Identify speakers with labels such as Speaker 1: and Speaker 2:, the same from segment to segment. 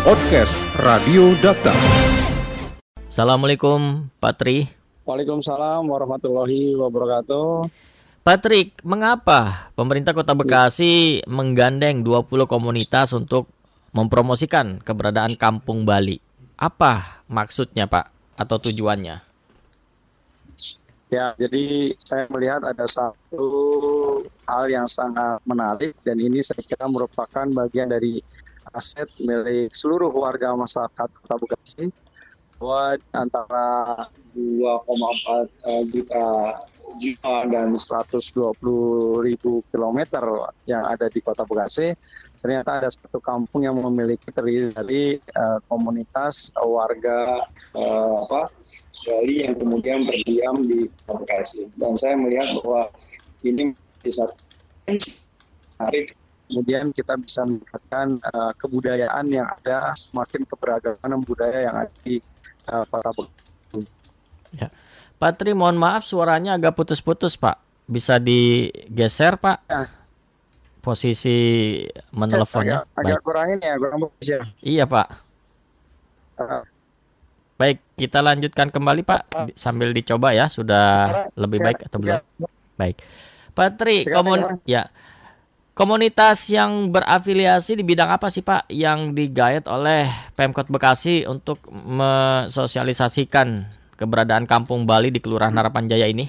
Speaker 1: Podcast Radio Data.
Speaker 2: Assalamualaikum Pak Tri.
Speaker 3: Waalaikumsalam warahmatullahi wabarakatuh.
Speaker 2: Patrick, mengapa pemerintah Kota Bekasi menggandeng 20 komunitas untuk mempromosikan keberadaan Kampung Bali? Apa maksudnya, Pak, atau tujuannya?
Speaker 3: Ya, jadi saya melihat ada satu hal yang sangat menarik dan ini saya kira merupakan bagian dari aset milik seluruh warga masyarakat Kota Bekasi bahwa antara 2,4 eh, juta jiwa dan 120 ribu kilometer yang ada di Kota Bekasi, ternyata ada satu kampung yang memiliki terdiri dari uh, komunitas uh, warga uh, apa, Bali yang kemudian berdiam di Bekasi. Dan saya melihat bahwa ini bisa menarik kemudian kita bisa meningkatkan uh, kebudayaan yang ada semakin keberagaman budaya yang ada di uh, Bekasi.
Speaker 2: Ya. Patri, mohon maaf suaranya agak putus-putus, Pak. Bisa digeser, Pak? Ya. Posisi meneleponnya.
Speaker 3: Agak, agak kurangin ya, kurang bagus ya.
Speaker 2: Iya, Pak. Uh. Baik, kita lanjutkan kembali, Pak. Uh. Sambil dicoba ya, sudah lebih baik atau belum? Baik. Patri, komun ya. Komunitas yang berafiliasi di bidang apa sih Pak yang digayat oleh Pemkot Bekasi untuk mensosialisasikan keberadaan Kampung Bali di Kelurahan Harapan Jaya ini?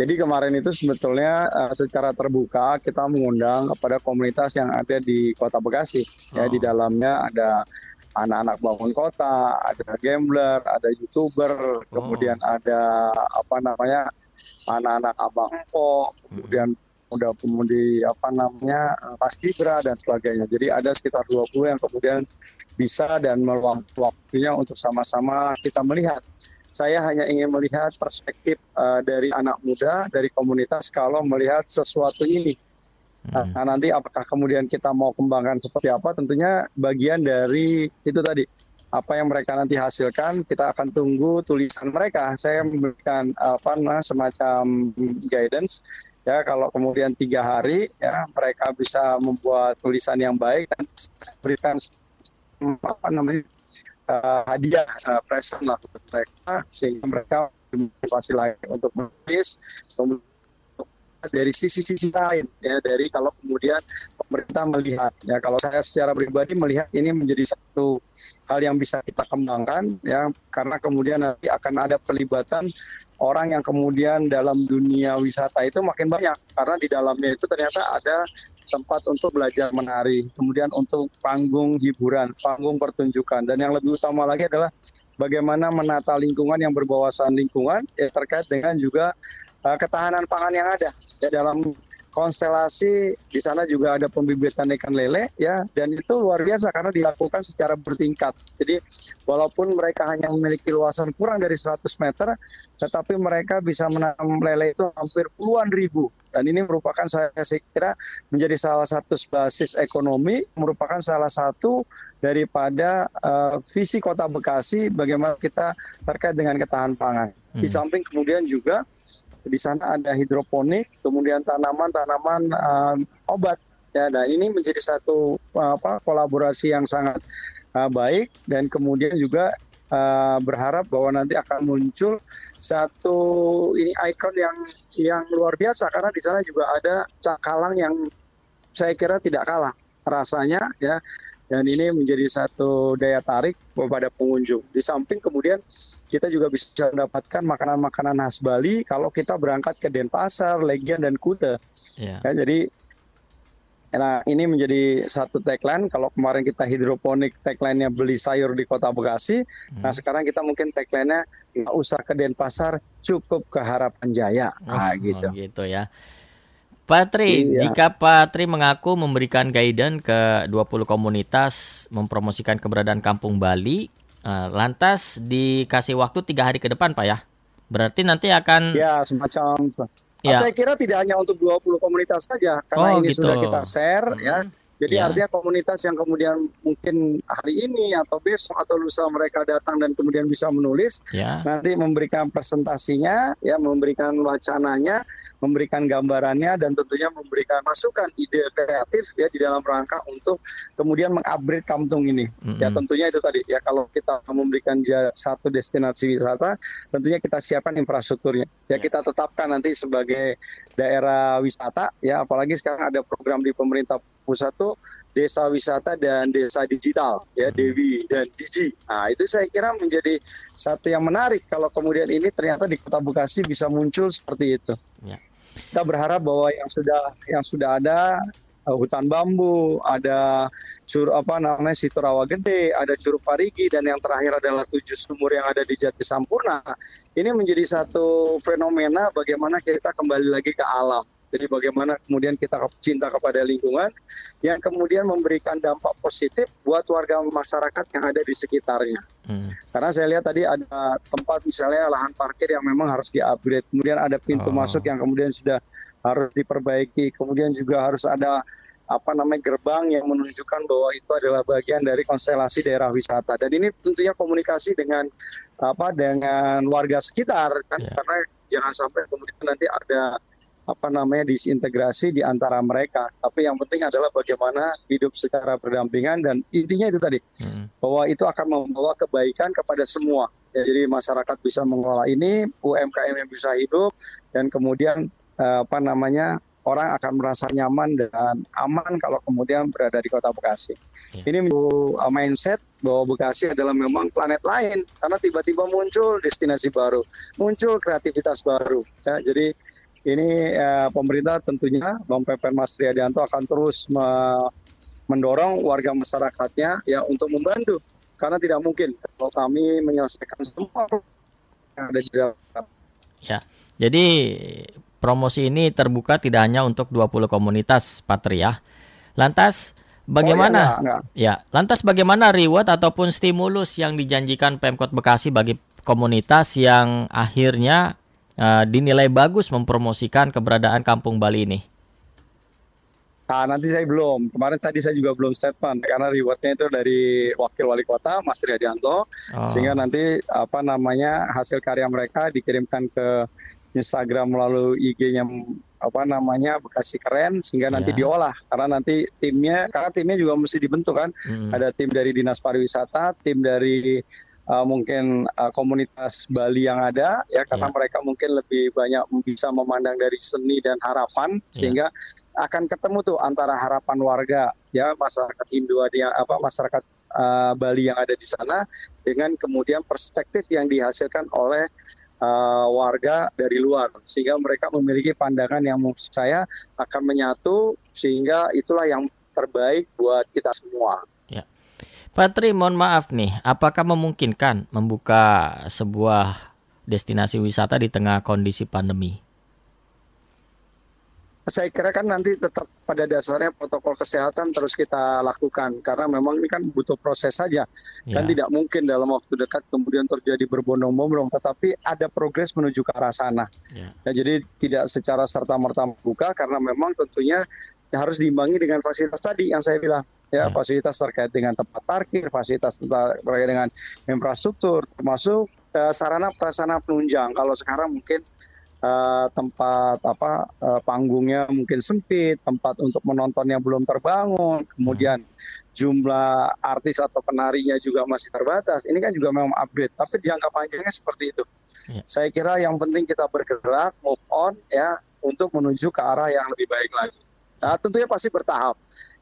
Speaker 3: Jadi kemarin itu sebetulnya uh, secara terbuka kita mengundang kepada komunitas yang ada di Kota Bekasi. Oh. Ya di oh. dalamnya ada anak-anak bangun kota, ada gambler, ada youtuber, oh. kemudian ada apa namanya anak-anak abang po, kemudian udah pemudi apa namanya paskibra dan sebagainya. Jadi ada sekitar 20 yang kemudian bisa dan meluang waktunya untuk sama-sama kita melihat. Saya hanya ingin melihat perspektif uh, dari anak muda, dari komunitas kalau melihat sesuatu ini. Hmm. Nah, nanti apakah kemudian kita mau kembangkan seperti apa? Tentunya bagian dari itu tadi apa yang mereka nanti hasilkan kita akan tunggu tulisan mereka. Saya memberikan apa nah, semacam guidance ya kalau kemudian tiga hari ya mereka bisa membuat tulisan yang baik dan berikan apa namanya uh, hadiah uh, present lah untuk mereka sehingga mereka motivasi lain untuk menulis dari sisi-sisi lain ya dari kalau kemudian pemerintah melihat ya kalau saya secara pribadi melihat ini menjadi satu hal yang bisa kita kembangkan ya karena kemudian nanti akan ada pelibatan orang yang kemudian dalam dunia wisata itu makin banyak. Karena di dalamnya itu ternyata ada tempat untuk belajar menari, kemudian untuk panggung hiburan, panggung pertunjukan, dan yang lebih utama lagi adalah bagaimana menata lingkungan yang berbawasan lingkungan ya, terkait dengan juga uh, ketahanan pangan yang ada ya, dalam konstelasi di sana juga ada pembibitan ikan lele ya dan itu luar biasa karena dilakukan secara bertingkat. Jadi walaupun mereka hanya memiliki luasan kurang dari 100 meter tetapi mereka bisa menanam lele itu hampir puluhan ribu dan ini merupakan saya, kira menjadi salah satu basis ekonomi merupakan salah satu daripada uh, visi Kota Bekasi bagaimana kita terkait dengan ketahanan pangan. Hmm. Di samping kemudian juga di sana ada hidroponik, kemudian tanaman-tanaman uh, obat. Ya, dan ini menjadi satu uh, apa kolaborasi yang sangat uh, baik dan kemudian juga uh, berharap bahwa nanti akan muncul satu ini ikon yang yang luar biasa karena di sana juga ada cakalang yang saya kira tidak kalah rasanya ya dan ini menjadi satu daya tarik kepada pengunjung. Di samping kemudian kita juga bisa mendapatkan makanan-makanan khas Bali kalau kita berangkat ke Denpasar, Legian dan Kute. Yeah. Ya, jadi Nah, ini menjadi satu tagline. Kalau kemarin kita hidroponik, tagline-nya beli sayur di Kota Bekasi. Hmm. Nah, sekarang kita mungkin tagline-nya nggak usah ke Denpasar, cukup ke Harapan Jaya. Nah, oh, gitu.
Speaker 2: Oh, gitu ya. Patri, iya. jika Patri mengaku memberikan guidance ke 20 komunitas mempromosikan keberadaan Kampung Bali, uh, lantas dikasih waktu tiga hari ke depan, Pak ya? Berarti nanti akan
Speaker 3: ya semacam. Ya. Saya kira tidak hanya untuk 20 komunitas saja, karena oh, ini gitu. sudah kita share hmm. ya Jadi ya. artinya komunitas yang kemudian mungkin hari ini atau besok atau lusa mereka datang dan kemudian bisa menulis, ya. nanti memberikan presentasinya, ya memberikan wacananya, memberikan gambarannya dan tentunya memberikan masukan ide kreatif ya di dalam rangka untuk kemudian mengupgrade kampung ini. Mm -hmm. Ya tentunya itu tadi ya kalau kita memberikan satu destinasi wisata, tentunya kita siapkan infrastrukturnya. Ya, ya. kita tetapkan nanti sebagai daerah wisata ya apalagi sekarang ada program di pemerintah desa wisata dan desa digital ya hmm. Dewi dan Digi. Nah itu saya kira menjadi satu yang menarik kalau kemudian ini ternyata di Kota Bekasi bisa muncul seperti itu. Ya. Kita berharap bahwa yang sudah yang sudah ada uh, hutan bambu, ada cur apa namanya situ rawa gede, ada curug parigi dan yang terakhir adalah tujuh sumur yang ada di Jati Sampurna. Ini menjadi satu fenomena bagaimana kita kembali lagi ke alam. Jadi bagaimana kemudian kita cinta kepada lingkungan yang kemudian memberikan dampak positif buat warga masyarakat yang ada di sekitarnya. Hmm. Karena saya lihat tadi ada tempat misalnya lahan parkir yang memang harus di-upgrade, kemudian ada pintu oh. masuk yang kemudian sudah harus diperbaiki, kemudian juga harus ada apa namanya gerbang yang menunjukkan bahwa itu adalah bagian dari konstelasi daerah wisata dan ini tentunya komunikasi dengan apa dengan warga sekitar kan yeah. karena jangan sampai kemudian nanti ada apa namanya disintegrasi di antara mereka. Tapi yang penting adalah bagaimana hidup secara berdampingan dan intinya itu tadi hmm. bahwa itu akan membawa kebaikan kepada semua. Ya, jadi masyarakat bisa mengelola ini, UMKM yang bisa hidup dan kemudian eh, apa namanya orang akan merasa nyaman dan aman kalau kemudian berada di kota Bekasi. Ya. Ini mindset bahwa Bekasi adalah memang planet lain karena tiba-tiba muncul destinasi baru, muncul kreativitas baru. Ya, jadi ini uh, pemerintah tentunya Bang Pepen Mas Triadianto akan terus me mendorong warga masyarakatnya ya untuk membantu karena tidak mungkin kalau kami menyelesaikan semua yang ada di dalam.
Speaker 2: Ya. Jadi promosi ini terbuka tidak hanya untuk 20 komunitas Patria. Lantas bagaimana? Oh, ya, enggak, enggak. ya, lantas bagaimana reward ataupun stimulus yang dijanjikan Pemkot Bekasi bagi komunitas yang akhirnya uh, dinilai bagus mempromosikan keberadaan Kampung Bali ini?
Speaker 3: Nah, nanti saya belum. Kemarin tadi saya juga belum statement karena rewardnya itu dari wakil wali kota Mas Triadianto, oh. sehingga nanti apa namanya hasil karya mereka dikirimkan ke Instagram melalui IG-nya apa namanya Bekasi Keren sehingga yeah. nanti ya. diolah karena nanti timnya karena timnya juga mesti dibentuk kan. Hmm. Ada tim dari Dinas Pariwisata, tim dari uh, mungkin uh, komunitas Bali yang ada ya karena yeah. mereka mungkin lebih banyak bisa memandang dari seni dan harapan yeah. sehingga akan ketemu tuh antara harapan warga ya masyarakat Hindu dia apa masyarakat uh, Bali yang ada di sana dengan kemudian perspektif yang dihasilkan oleh uh, warga dari luar sehingga mereka memiliki pandangan yang menurut saya akan menyatu sehingga itulah yang terbaik buat kita semua.
Speaker 2: Patri, mohon maaf nih, apakah memungkinkan membuka sebuah destinasi wisata di tengah kondisi pandemi?
Speaker 3: Saya kira kan nanti tetap pada dasarnya protokol kesehatan terus kita lakukan karena memang ini kan butuh proses saja. Ya. Kan tidak mungkin dalam waktu dekat kemudian terjadi berbondong-bondong tetapi ada progres menuju ke arah sana. Ya. Ya, jadi tidak secara serta-merta membuka karena memang tentunya harus diimbangi dengan fasilitas tadi yang saya bilang ya hmm. fasilitas terkait dengan tempat parkir, fasilitas terkait dengan infrastruktur, termasuk uh, sarana prasarana penunjang. Kalau sekarang mungkin uh, tempat apa uh, panggungnya mungkin sempit, tempat untuk menontonnya belum terbangun, kemudian hmm. jumlah artis atau penarinya juga masih terbatas. Ini kan juga memang upgrade, tapi jangka panjangnya seperti itu. Ya. Saya kira yang penting kita bergerak, move on ya untuk menuju ke arah yang lebih baik lagi. Nah, tentunya pasti bertahap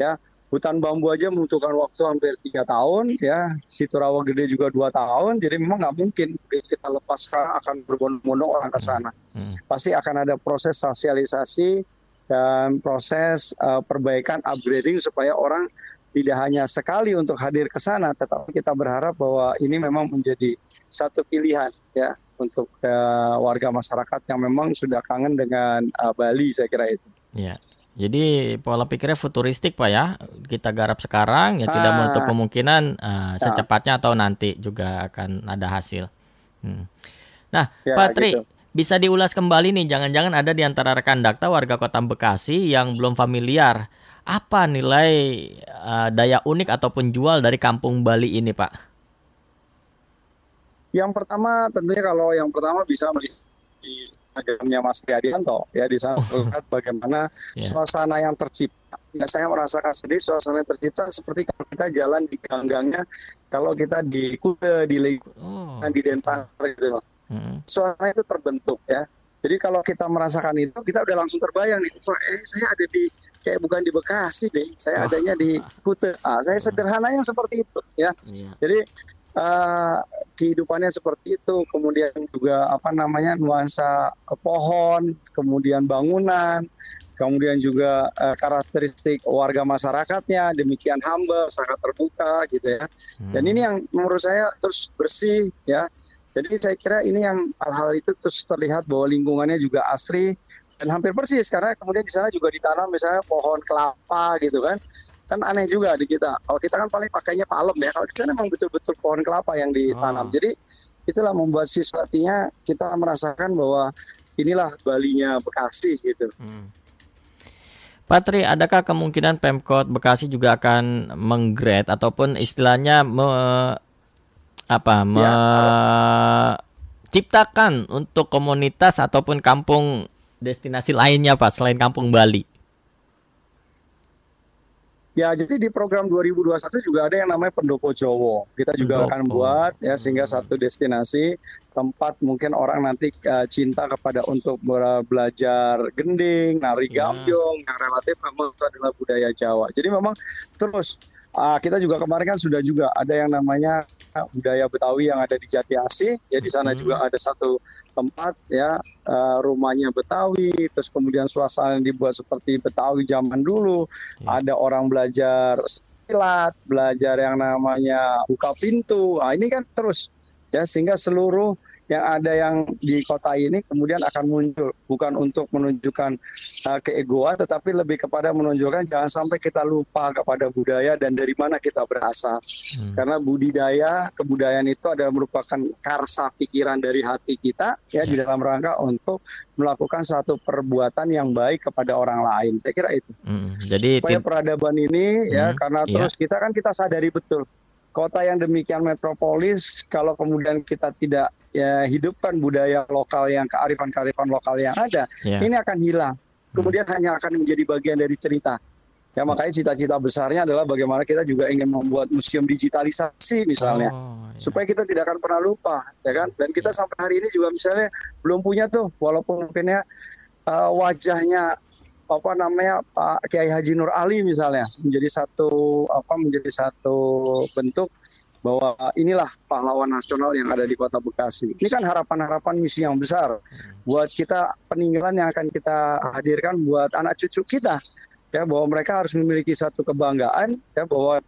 Speaker 3: ya hutan bambu aja membutuhkan waktu hampir tiga tahun ya situ rawa gede juga dua tahun jadi memang nggak mungkin kita lepas akan berbondong-bondong orang ke sana hmm. pasti akan ada proses sosialisasi dan proses uh, perbaikan upgrading supaya orang tidak hanya sekali untuk hadir ke sana tetapi kita berharap bahwa ini memang menjadi satu pilihan ya untuk uh, warga masyarakat yang memang sudah kangen dengan uh, Bali saya kira itu.
Speaker 2: Ya. Jadi pola pikirnya futuristik pak ya, kita garap sekarang ya ah. tidak menutup kemungkinan uh, secepatnya atau nanti juga akan ada hasil. Hmm. Nah, ya, Pak Tri, gitu. bisa diulas kembali nih, jangan-jangan ada di antara rekan dakta warga Kota Bekasi yang belum familiar Apa nilai uh, daya unik ataupun jual dari Kampung Bali ini, Pak?
Speaker 3: Yang pertama tentunya kalau yang pertama bisa melihat di agamnya Mas Triadianto ya di sana melihat bagaimana yeah. suasana yang tercipta. Ya, saya merasakan sendiri suasana yang tercipta seperti kalau kita jalan di gang-gangnya kalau kita di Kude, di Lego, oh. di Denpasar gitu. Hmm. Suasana itu terbentuk ya. Jadi kalau kita merasakan itu, kita udah langsung terbayang nih, oh, eh saya ada di kayak bukan di Bekasi deh, saya oh. adanya di Kute. Ah, saya sederhananya seperti itu ya. Yeah. Jadi kehidupannya seperti itu, kemudian juga apa namanya nuansa pohon, kemudian bangunan, kemudian juga uh, karakteristik warga masyarakatnya demikian humble, sangat terbuka gitu ya. Hmm. Dan ini yang menurut saya terus bersih ya jadi saya kira ini yang hal-hal itu terus terlihat bahwa lingkungannya juga asri dan hampir persis karena kemudian di sana juga ditanam misalnya pohon kelapa gitu kan kan aneh juga di kita kalau kita kan paling pakainya palem ya kalau di sana memang betul-betul pohon kelapa yang ditanam oh. jadi itulah membuat siswatinya kita merasakan bahwa inilah Balinya Bekasi gitu. Hmm.
Speaker 2: Patri, adakah kemungkinan Pemkot Bekasi juga akan menggrade ataupun istilahnya me apa ya, menciptakan untuk komunitas ataupun kampung destinasi lainnya Pak selain kampung Bali?
Speaker 3: Ya, jadi di program 2021 juga ada yang namanya Pendopo Jowo. Kita juga Pendopo. akan buat ya sehingga satu destinasi tempat mungkin orang nanti uh, cinta kepada untuk belajar gending, nari ya. gambyong yang relatif memang adalah budaya Jawa. Jadi memang terus uh, kita juga kemarin kan sudah juga ada yang namanya budaya Betawi yang ada di Jati Asih. Ya di sana hmm. juga ada satu tempat ya uh, rumahnya Betawi, terus kemudian suasana yang dibuat seperti Betawi zaman dulu. Hmm. Ada orang belajar silat, belajar yang namanya buka pintu. Nah, ini kan terus ya sehingga seluruh yang ada yang di kota ini kemudian akan muncul bukan untuk menunjukkan uh, keegoan tetapi lebih kepada menunjukkan jangan sampai kita lupa kepada budaya dan dari mana kita berasal hmm. karena budidaya kebudayaan itu adalah merupakan karsa pikiran dari hati kita ya di dalam rangka untuk melakukan satu perbuatan yang baik kepada orang lain saya kira itu hmm. jadi supaya peradaban ini ya, hmm. ya karena yeah. terus kita kan kita sadari betul kota yang demikian metropolis kalau kemudian kita tidak ya hidupkan budaya lokal yang kearifan-kearifan lokal yang ada, yeah. ini akan hilang. Kemudian hmm. hanya akan menjadi bagian dari cerita. Ya makanya cita-cita besarnya adalah bagaimana kita juga ingin membuat museum digitalisasi misalnya, oh, yeah. supaya kita tidak akan pernah lupa, ya kan? Dan kita sampai hari ini juga misalnya belum punya tuh, walaupun mungkinnya uh, wajahnya apa namanya Pak Kiai Haji Nur Ali misalnya menjadi satu apa menjadi satu bentuk bahwa inilah pahlawan nasional yang ada di Kota Bekasi. Ini kan harapan-harapan misi yang besar buat kita peninggalan yang akan kita hadirkan buat anak cucu kita ya bahwa mereka harus memiliki satu kebanggaan ya bahwa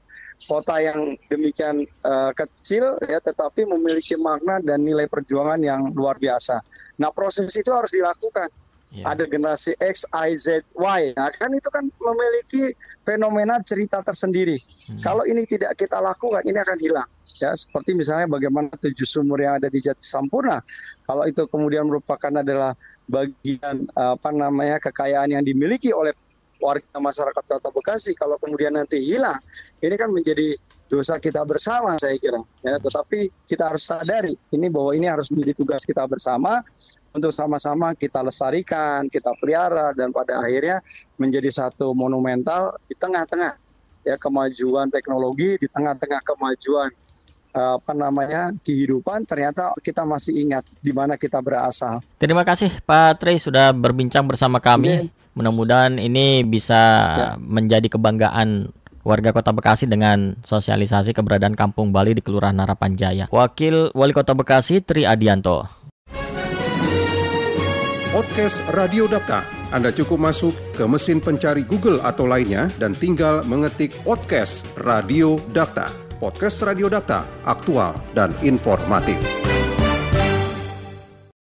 Speaker 3: kota yang demikian uh, kecil ya tetapi memiliki makna dan nilai perjuangan yang luar biasa. Nah, proses itu harus dilakukan Yeah. Ada generasi X, Y, Z, Y. Nah, kan itu kan memiliki fenomena cerita tersendiri. Hmm. Kalau ini tidak kita lakukan, ini akan hilang. Ya, seperti misalnya bagaimana tujuh sumur yang ada di Jati Sampurna. Kalau itu kemudian merupakan adalah bagian apa namanya kekayaan yang dimiliki oleh warga masyarakat Kota Bekasi, kalau kemudian nanti hilang, ini kan menjadi dosa kita bersama saya kira ya tetapi kita harus sadari ini bahwa ini harus menjadi tugas kita bersama untuk sama-sama kita lestarikan kita pelihara dan pada akhirnya menjadi satu monumental di tengah-tengah ya kemajuan teknologi di tengah-tengah kemajuan apa namanya kehidupan ternyata kita masih ingat di mana kita berasal.
Speaker 2: Terima kasih Pak Tri sudah berbincang bersama kami. Yeah. Mudah-mudahan ini bisa yeah. menjadi kebanggaan warga Kota Bekasi dengan sosialisasi keberadaan Kampung Bali di Kelurahan Harapan Jaya. Wakil Wali Kota Bekasi Tri Adianto.
Speaker 1: Podcast Radio Data. Anda cukup masuk ke mesin pencari Google atau lainnya dan tinggal mengetik podcast Radio Data. Podcast Radio Data, aktual dan informatif.